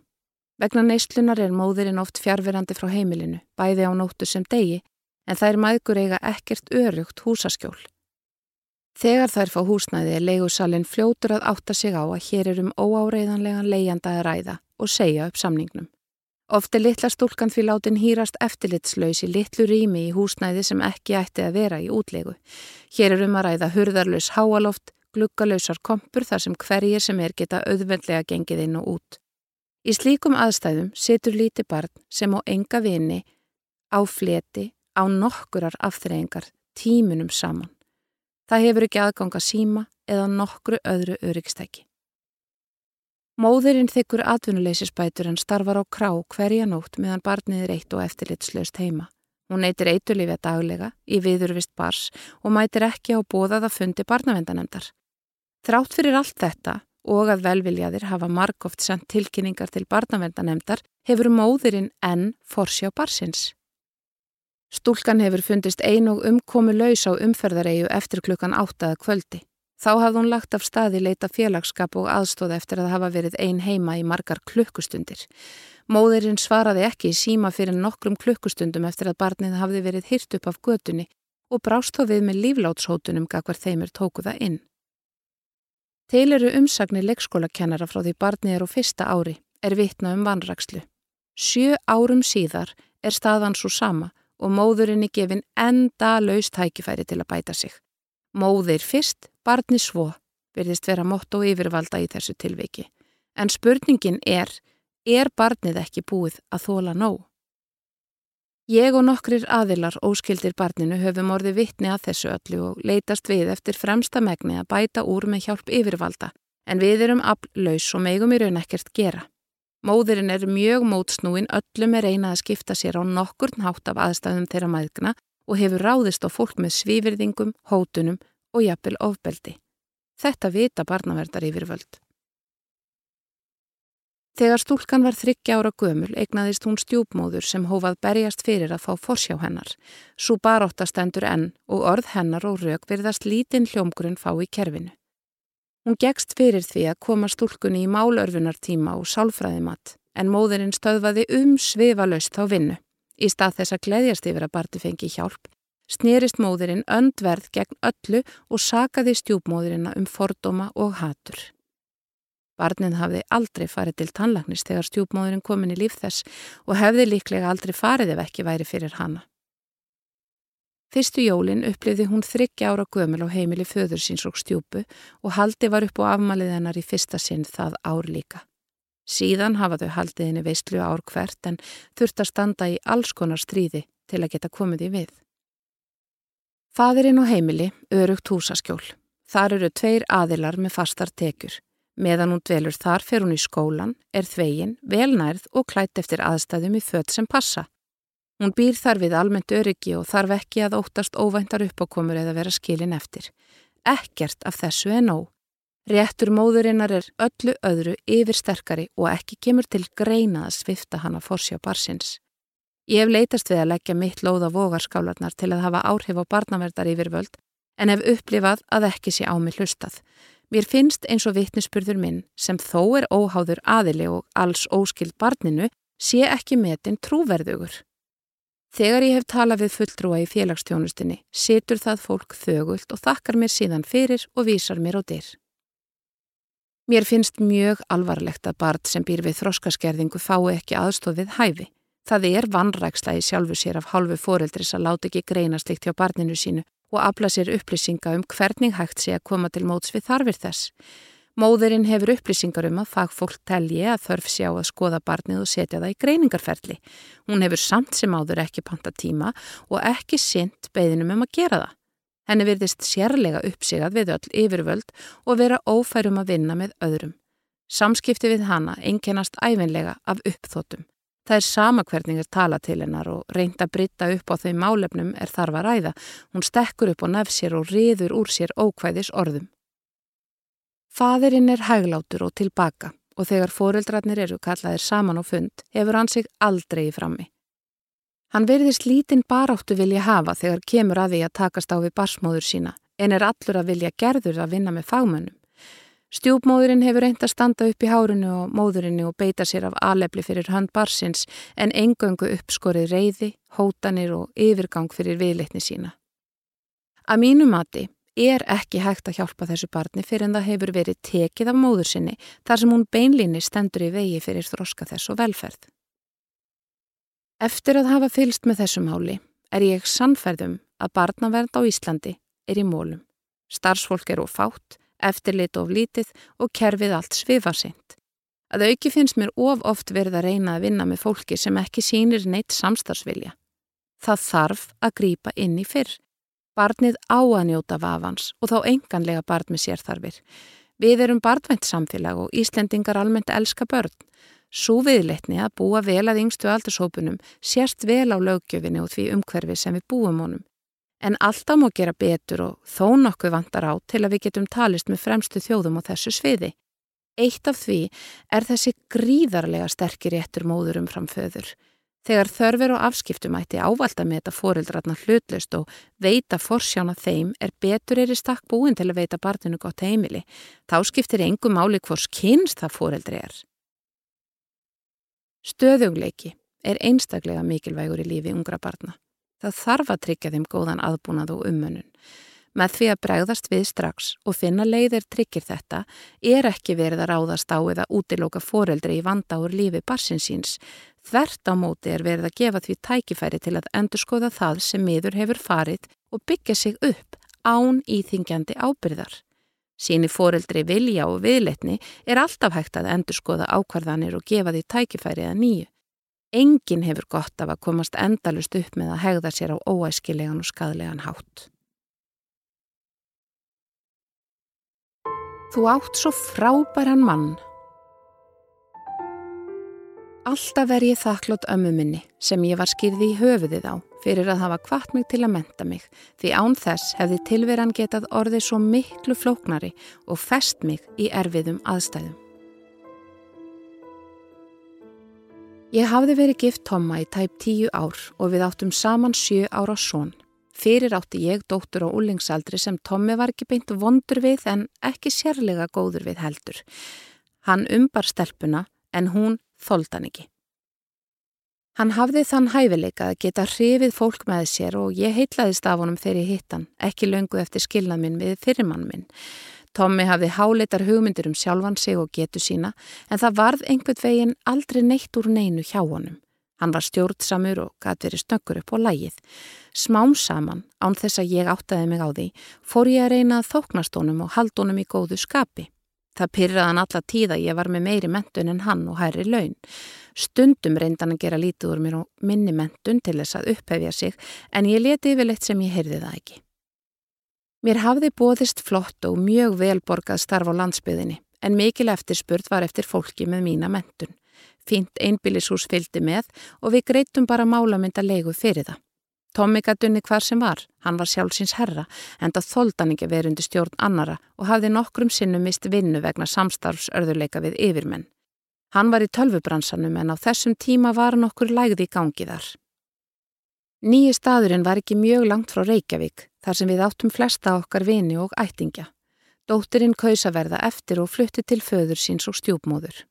Vegna neistlunar er móðurinn oft fjárverandi frá heimilinu, bæði á nóttu sem degi, en þær maðgur eiga ekkert örugt húsaskjól. Þegar þær fá húsnæði er leigusalinn fljótur að átta sig á að hér er um óáreiðanlegan leiðanda að ræða og segja upp samningnum. Ofti litla stúlkan því látin hýrast eftirlitslaus í litlu rými í húsnæði sem ekki ætti að vera í útlegu. Hér er um að ræða hurðarlaus háaloft, glukkalausar kompur þar sem hverjir sem er geta auðvendlega gengið inn og út. Í slíkum aðstæðum situr líti barn sem á enga vini, á fleti, á nokkurar afþreyingar, tímunum saman. Það hefur ekki aðganga síma eða nokkru öðru öryggstæki. Móðurinn þykkur atvinnuleysisbætur en starfar á krá hverja nótt meðan barnið er eitt og eftirlitslaust heima. Hún neytir eitulífið daglega í viðurvist bars og mætir ekki á bóðað að fundi barnavendanemdar. Þrátt fyrir allt þetta og að velviljaðir hafa margóft sendt tilkynningar til barnavendanemdar hefur móðurinn enn forsjá barsins. Stúlkan hefur fundist ein og umkomi laus á umferðareigu eftir klukkan áttaða kvöldi. Þá hafði hún lagt af staði leita félagskap og aðstóð eftir að hafa verið ein heima í margar klukkustundir. Móðurinn svaraði ekki í síma fyrir nokkrum klukkustundum eftir að barnið hafði verið hyrt upp af götunni og brást þó við með líflátshótunum gagvar þeimir tóku það inn. Til eru umsagnir leikskólakennara frá því barnið er á fyrsta ári, er vitna um vanrakslu. Sjö árum síðar er staðan svo sama og móðurinni gefin enda laust tækifæri til að bæta sig. Móðir fyrst, barni svo, verðist vera mott og yfirvalda í þessu tilviki. En spurningin er, er barnið ekki búið að þóla nóg? Ég og nokkrir aðilar óskildir barninu höfum orðið vittni að þessu öllu og leytast við eftir fremsta megni að bæta úr með hjálp yfirvalda en við erum aflaus og megum í raun ekkert gera. Móðurinn er mjög mótsnúin, öllum er einað að skipta sér á nokkurn hátt af aðstæðum þeirra mæðgna og hefur ráðist á fólk með svífyrðingum, hótunum og jafnvel ofbeldi. Þetta vita barnaverðar yfirvöld. Þegar stúlkan var þryggja ára gömul eignaðist hún stjúpmóður sem hófað berjast fyrir að fá forsjá hennar. Svo baróttastendur enn og orð hennar og rauk virðast lítinn hljómgrunn fá í kerfinu. Hún gegst fyrir því að koma stúlkunni í málörfunartíma og sálfræðimatt en móðurinn stöðvaði um svifalaust á vinnu. Í stað þess að gleyðjast yfir að Barti fengi hjálp, snýrist móðurinn öndverð gegn öllu og sakaði stjúpmóðurina um fordóma og hatur. Barnið hafði aldrei farið til tannlagnis þegar stjúpmóðurinn komin í líf þess og hefði líklega aldrei farið ef ekki væri fyrir hana. Fyrstu jólin upplifði hún þryggja ára gömul á heimili föður síns og stjúpu og haldi var upp á afmalið hennar í fyrsta sinn það ár líka. Síðan hafa þau haldið henni veistlu ár hvert en þurft að standa í alls konar stríði til að geta komið í við. Fadurinn og heimili, örugt húsaskjól. Þar eru tveir aðilar með fastar tekjur. Meðan hún dvelur þar fer hún í skólan, er þvegin, velnærð og klætt eftir aðstæðum í född sem passa. Hún býr þar við almennt öryggi og þarf ekki að óttast óvæntar uppákomur eða vera skilin eftir. Ekkert af þessu er nóg. Réttur móðurinnar er öllu öðru yfirsterkari og ekki kemur til greina að svifta hana fórsjá barsins. Ég hef leytast við að leggja mitt lóða vogarskálarnar til að hafa áhrif á barnaverðar yfirvöld en hef upplifað að ekki sé á mig hlustað. Mér finnst eins og vittnispurður minn sem þó er óháður aðili og alls óskild barninu sé ekki metin trúverðugur. Þegar ég hef talað við fulltrúa í félagstjónustinni, situr það fólk þögult og þakkar mér síðan fyrir og vísar mér á dyr. Mér finnst mjög alvarlegt að barð sem býr við þroskaskerðingu fái ekki aðstofið hæfi. Það er vannræksla í sjálfu sér af hálfu foreldris að láta ekki greina slikt hjá barninu sínu og afla sér upplýsinga um hvernig hægt sé að koma til móts við þarfir þess. Móðurinn hefur upplýsingar um að fagfólk telji að þörf sjá að skoða barnið og setja það í greiningarferli. Hún hefur samt sem áður ekki panta tíma og ekki sint beðinum um að gera það. Henni virðist sérlega uppsigað við öll yfirvöld og vera ófærum að vinna með öðrum. Samskipti við hana einkennast æfinlega af uppþótum. Það er sama hvernig er tala til hennar og reynda að britta upp á þau málefnum er þarf að ræða. Hún stekkur upp á nefsér og riður úr sér ókvæðis orðum. Fadirinn er hæglátur og tilbaka og þegar foreldrarnir eru kallaðir saman á fund hefur hann sig aldrei í frammi. Hann verðist lítinn baráttu vilja hafa þegar kemur að því að takast á við barsmóður sína en er allur að vilja gerður að vinna með fagmönnum. Stjúpmóðurinn hefur reynd að standa upp í hárinu og móðurinnu og beita sér af alefli fyrir hönd barsins en engöngu uppskorið reyði, hótanir og yfirgang fyrir viðleitni sína. Að mínu mati er ekki hægt að hjálpa þessu barni fyrir en það hefur verið tekið af móður sinni þar sem hún beinlýni stendur í vegi fyrir þroska þess og velferð. Eftir að hafa fylst með þessu máli er ég sannferðum að barnavernd á Íslandi er í mólum. Starfsfólk eru fátt, eftirlit of lítið og kerfið allt svifarsind. Að auki finnst mér of oft verið að reyna að vinna með fólki sem ekki sínir neitt samstarfsvilja. Það þarf að grýpa inn í fyrr Barnið á að njóta vafans og þá enganlega barn með sérþarfir. Við erum barnvænt samfélag og Íslendingar almennt elska börn. Svo viðleitni að búa vel að yngstu aldurshópunum sérst vel á lögjöfinni og því umhverfi sem við búum honum. En alltaf má gera betur og þó nokkuð vantar á til að við getum talist með fremstu þjóðum á þessu sviði. Eitt af því er þessi gríðarlega sterkir réttur móður um framföður. Þegar þörfur og afskiptum ætti ávalda með þetta fórildratna hlutlust og veita forsjána þeim er betur er í stakk búin til að veita barninu gott heimili. Þá skiptir engum máli hvors kynst það fórildri er. Stöðugleiki er einstaklega mikilvægur í lífi ungra barna. Það þarf að tryggja þeim góðan aðbúnað og umönnun. Með því að bregðast við strax og finna leiðir tryggir þetta er ekki verið að ráðast á eða útilóka foreldri í vanda úr lífi barsinsins. Þvert á móti er verið að gefa því tækifæri til að endurskoða það sem miður hefur farið og byggja sig upp án íþingjandi ábyrðar. Síni foreldri vilja og viðletni er alltaf hægt að endurskoða ákvarðanir og gefa því tækifæri að nýju. Engin hefur gott af að komast endalust upp með að hegða sér á óæskilegan og skadlegan hátt. Þú átt svo frábæran mann. Alltaf er ég þakklátt ömmu minni sem ég var skýrði í höfuðið á fyrir að hafa kvart mig til að menta mig því án þess hefði tilveran getað orðið svo miklu flóknari og fest mig í erfiðum aðstæðum. Ég hafði verið gift Tomma í tæp tíu ár og við áttum saman sjö ára són. Fyrir átti ég dóttur á úlingsaldri sem Tommi var ekki beint vondur við en ekki sérlega góður við heldur. Hann umbar stelpuna en hún þóldan ekki. Hann hafði þann hæfileika að geta hrifið fólk með sér og ég heitlaðist af honum þegar ég hitt hann, ekki löngu eftir skilnað minn við fyrirmann minn. Tommi hafði háleitar hugmyndir um sjálfan sig og getu sína en það varð einhvern veginn aldrei neitt úr neinu hjá honum. Hann var stjórnsamur og gæti verið snöggur upp á lægið. Smám saman, án þess að ég áttaði mig á því, fór ég að reyna að þóknast honum og halda honum í góðu skapi. Það pyrraði hann alla tíða ég var með meiri mentun en hann og hærri laun. Stundum reyndan að gera lítið úr mér og minni mentun til þess að upphefja sig en ég leti yfirleitt sem ég heyrði það ekki. Mér hafði bóðist flott og mjög velborgað starf á landsbyðinni en mikil eftirspurt var eftir fólki með mína mentun. Fínt einbílishús fylgdi með og við greitum bara málamynda leigu fyrir það. Tommi gætunni hvar sem var, hann var sjálfsins herra, en það þóldan ekki verið undir stjórn annara og hafði nokkrum sinnum mist vinnu vegna samstarfsörðuleika við yfirmenn. Hann var í tölvubransanum en á þessum tíma var nokkur lægði í gangi þar. Nýji staðurinn var ekki mjög langt frá Reykjavík, þar sem við áttum flesta okkar vini og ættingja. Dóttirinn kausa verða eftir og flutti til föður síns og stjúpmóður.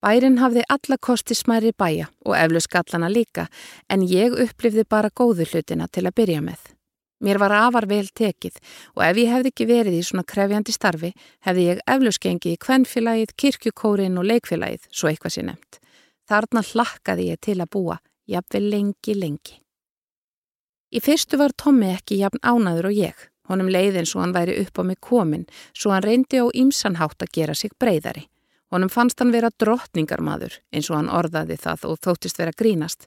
Bærin hafði alla kosti smæri bæja og eflu skallana líka en ég upplifði bara góðu hlutina til að byrja með. Mér var afar vel tekið og ef ég hefði ekki verið í svona krefjandi starfi hefði ég eflusgengi í kvennfélagið, kirkjukórin og leikfélagið, svo eitthvað sé nefnt. Þarna hlakkaði ég til að búa, jafnveg lengi, lengi. Í fyrstu var Tommi ekki jafn ánaður og ég. Honum leiðin svo hann væri upp á mig komin, svo hann reyndi á ímsanhátt að gera sig breyðari. Honum fannst hann vera drottningarmadur eins og hann orðaði það og þóttist vera grínast.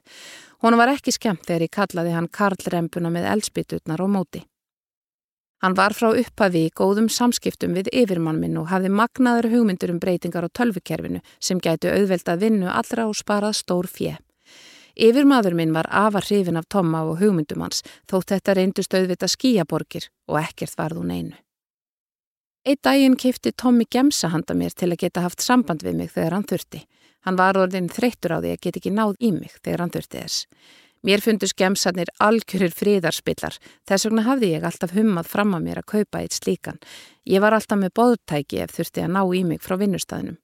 Honum var ekki skemmt þegar ég kallaði hann karlrempuna með elspitutnar og móti. Hann var frá upphafi í góðum samskiptum við yfirmann minn og hafði magnaður hugmyndur um breytingar á tölvukerfinu sem gætu auðveldað vinnu allra og sparað stór fjö. Yfirmaður minn var afar hrifin af Tomma og hugmyndum hans þótt þetta reyndust auðvita skíaborgir og ekkert varð hún einu. Eitt daginn kifti Tommi gemsa handa mér til að geta haft samband við mig þegar hann þurfti. Hann var orðin þreyttur á því að geta ekki náð í mig þegar hann þurfti þess. Mér fundust gemsarnir algjörir fríðarspillar, þess vegna hafði ég alltaf hummað fram að mér að kaupa eitt slíkan. Ég var alltaf með bóðtæki ef þurfti að ná í mig frá vinnustæðinum.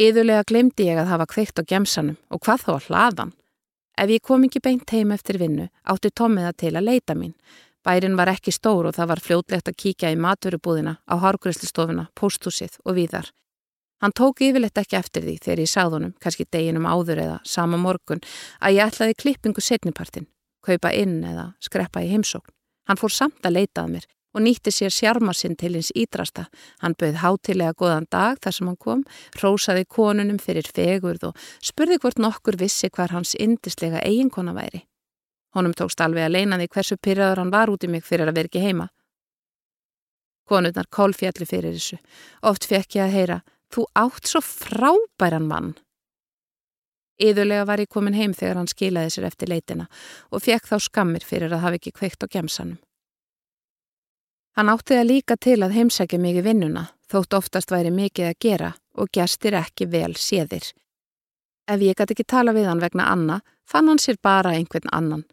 Íðulega glemdi ég að hafa kveikt á gemsanum og hvað þá að hlaðan. Ef ég kom ekki beint heim eftir vinnu átti Tommiða til að leita mín. Bærin var ekki stór og það var fljótlegt að kíkja í maturubúðina, á hárgræslistofuna, pósthúsið og víðar. Hann tók yfirleitt ekki eftir því þegar ég sagði honum, kannski deginum áður eða sama morgun, að ég ætlaði klippingu setnipartin, kaupa inn eða skreppa í heimsókn. Hann fór samt að leitað mér og nýtti sér sjarma sinn til hins ídrasta. Hann bauð hátilega goðan dag þar sem hann kom, rósaði konunum fyrir fegurð og spurði hvort nokkur vissi hvar hans indislega eiginkona væri. Honum tókst alveg að leina því hversu pyrraður hann var út í mig fyrir að vera ekki heima. Konurnar kólfjalli fyrir þessu. Oft fekk ég að heyra, þú átt svo frábæran mann. Íðulega var ég komin heim þegar hann skilaði sér eftir leitina og fekk þá skammir fyrir að hafa ekki kveikt á gemsanum. Hann átti það líka til að heimsækja mikið vinnuna, þótt oftast væri mikið að gera og gestir ekki vel séðir. Ef ég gæti ekki tala við hann vegna Anna, fann hann sér bara einhvern annan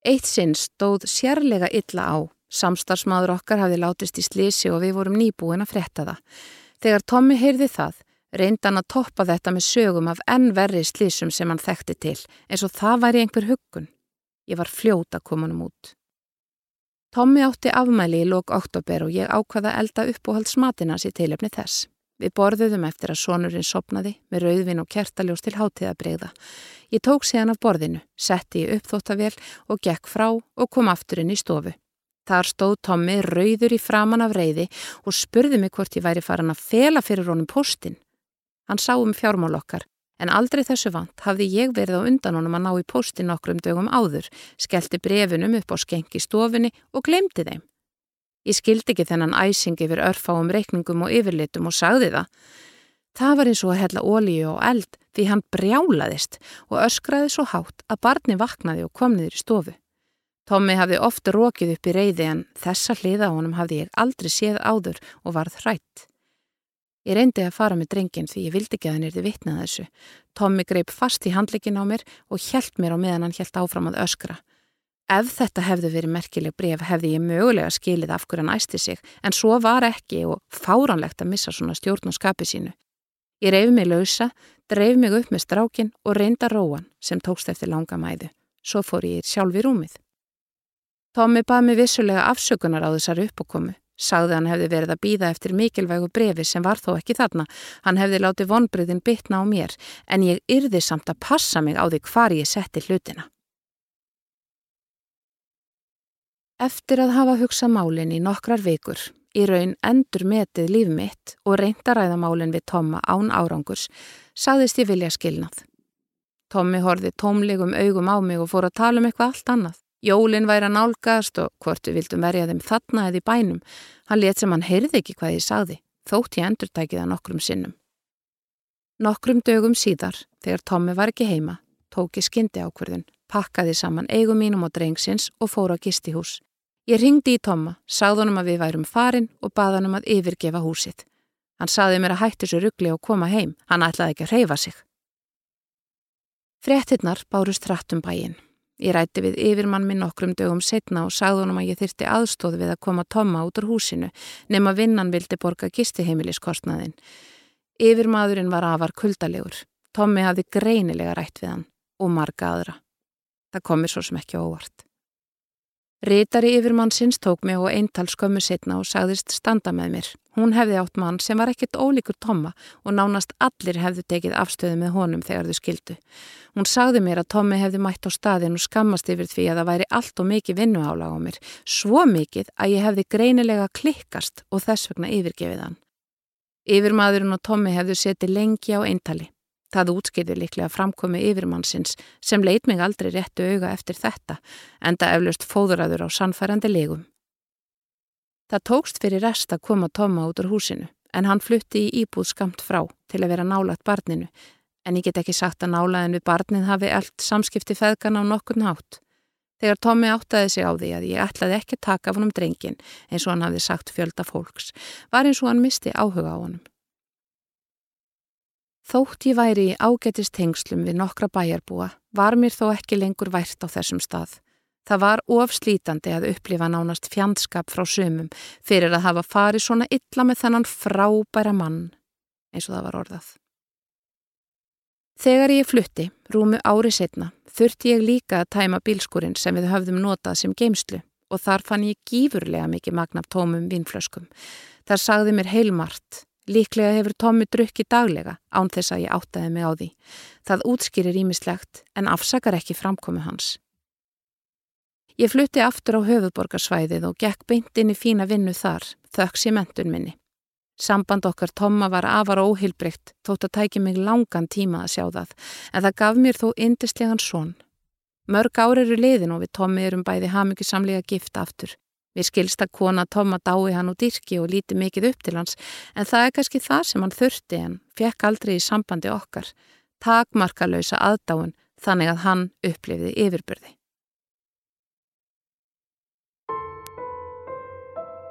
Eitt sinn stóð sérlega illa á. Samstarfsmaður okkar hafði látist í slísi og við vorum nýbúin að fretta það. Þegar Tommi heyrði það, reyndi hann að toppa þetta með sögum af enn verri slísum sem hann þekkti til, eins og það væri einhver huggun. Ég var fljóta komunum út. Tommi átti afmæli í lók oktober og ég ákvaða elda uppóhaldsmatina sér tilöfni þess. Við borðuðum eftir að sonurinn sopnaði með rauðvin og kertaljós til hátíðabreyða. Ég tók séðan af borðinu, setti í uppþóttavél og gekk frá og kom aftur inn í stofu. Þar stóð Tommi rauður í framann af reyði og spurði mig hvort ég væri farin að fela fyrir honum postin. Hann sá um fjármál okkar, en aldrei þessu vant hafði ég verið á undan honum að ná í postin nokkrum dögum áður, skellti brefinum upp á skenki stofinni og glemdi þeim. Ég skildi ekki þennan æsing yfir örfáum reikningum og yfirlitum og sagði það. Það var eins og að hella ólíu og eld því hann brjálaðist og öskraði svo hátt að barni vaknaði og kom niður í stofu. Tommi hafði ofta rókið upp í reyði en þessa hliða honum hafði ég aldrei séð áður og varð hrætt. Ég reyndi að fara með drengin því ég vildi ekki að hann erði vitnað þessu. Tommi greip fast í handleikin á mér og hjælt mér á meðan hann hjælt áfram að öskra. Ef þetta hefði verið merkileg bref hefði ég mögulega skilið af hverjan æsti sig en svo var ekki og fáranlegt að missa svona stjórn og skapi sínu. Ég reyfi mig lausa, dreif mig upp með strákin og reynda róan sem tókst eftir langa mæðu. Svo fór ég sjálf í rúmið. Tómi bað mig vissulega afsökunar á þessar uppókomu. Sagði hann hefði verið að býða eftir mikilvægu brefi sem var þó ekki þarna. Hann hefði látið vonbriðin bitna á mér en ég yrði samt að passa mig á því hvar ég setti hlutina. Eftir að hafa hugsað málinn í nokkrar vikur í raun endur metið líf mitt og reyndaræðamálinn við Tomma án árangurs, sagðist ég vilja skilnað. Tommi horfið tómlegum augum á mig og fór að tala um eitthvað allt annað. Jólinn væri að nálgast og hvort við vildum verja þeim þarna eða í bænum. Hann let sem hann heyrði ekki hvað ég sagði, þótt ég endur tækið það nokkrum sinnum. Nokkrum dögum síðar, þegar Tommi var ekki heima, tók ég skyndi ákverðun, pakkaði saman eigum mínum og drengsins og fór á gistihús. Ég ringdi í Tomma, sagði honum að við værum farin og baði honum að yfirgefa húsið. Hann sagði mér að hætti svo ruggli og koma heim, hann ætlaði ekki að reyfa sig. Frettinnar bárust hrattum bæinn. Ég rætti við yfirmann minn nokkrum dögum setna og sagði honum að ég þyrti aðstóð við að koma Tomma út úr húsinu nema vinnan vildi borga gistiheimiliskostnaðin. Yfirmaðurinn var afar kuldalegur. Tommi hafði greinilega rætt við hann og marga aðra. Það komir svo sem ekki óvart. Ritari yfir mann sinns tók mig og eintal skömmu setna og sagðist standa með mér. Hún hefði átt mann sem var ekkert ólíkur Tomma og nánast allir hefðu tekið afstöðu með honum þegar þau skildu. Hún sagði mér að Tommi hefði mætt á staðin og skammast yfir því að það væri allt og mikið vinnuálag á mér. Svo mikið að ég hefði greinilega klikkast og þess vegna yfirgefið hann. Yfirmaðurinn og Tommi hefðu setið lengi á eintali. Það útskýrði líklega framkomi yfirmannsins sem leit mig aldrei réttu auga eftir þetta, enda eflaust fóðuraður á sannfærandi legum. Það tókst fyrir rest að koma Tóma út úr húsinu, en hann flutti í íbúð skamt frá til að vera nálagt barninu, en ég get ekki sagt að nálaðin við barnið hafi allt samskipti feðgana á nokkur nátt. Þegar Tómi áttaði sig á því að ég ætlaði ekki taka af honum drengin, eins og hann hafði sagt fjölda fólks, var eins og hann misti áhuga á honum. Þótt ég væri í ágætist hengslum við nokkra bæjarbúa var mér þó ekki lengur vært á þessum stað. Það var ofslítandi að upplifa nánast fjandskap frá sumum fyrir að hafa farið svona illa með þennan frábæra mann, eins og það var orðað. Þegar ég flutti, rúmu ári setna, þurfti ég líka að tæma bílskurinn sem við höfðum notað sem geimslu og þar fann ég gífurlega mikið magna tómum vínflöskum. Þar sagði mér heilmart Líklega hefur Tommi drukki daglega án þess að ég áttaði mig á því. Það útskýrir ímislegt en afsakar ekki framkomi hans. Ég flutti aftur á höfuborgarsvæðið og gekk beint inn í fína vinnu þar, þöks í mentun minni. Samband okkar Tomma var afar óhilbrygt þótt að tæki mig langan tíma að sjá það, en það gaf mér þó indislegan són. Mörg ári eru liðin og við Tommi erum bæði hafmyggisamlega gift aftur. Mér skilst að kona Tóma dái hann úr dyrki og líti mikið upp til hans en það er kannski það sem hann þurfti en fekk aldrei í sambandi okkar. Takmarkalösa aðdáin þannig að hann upplifiði yfirbyrði.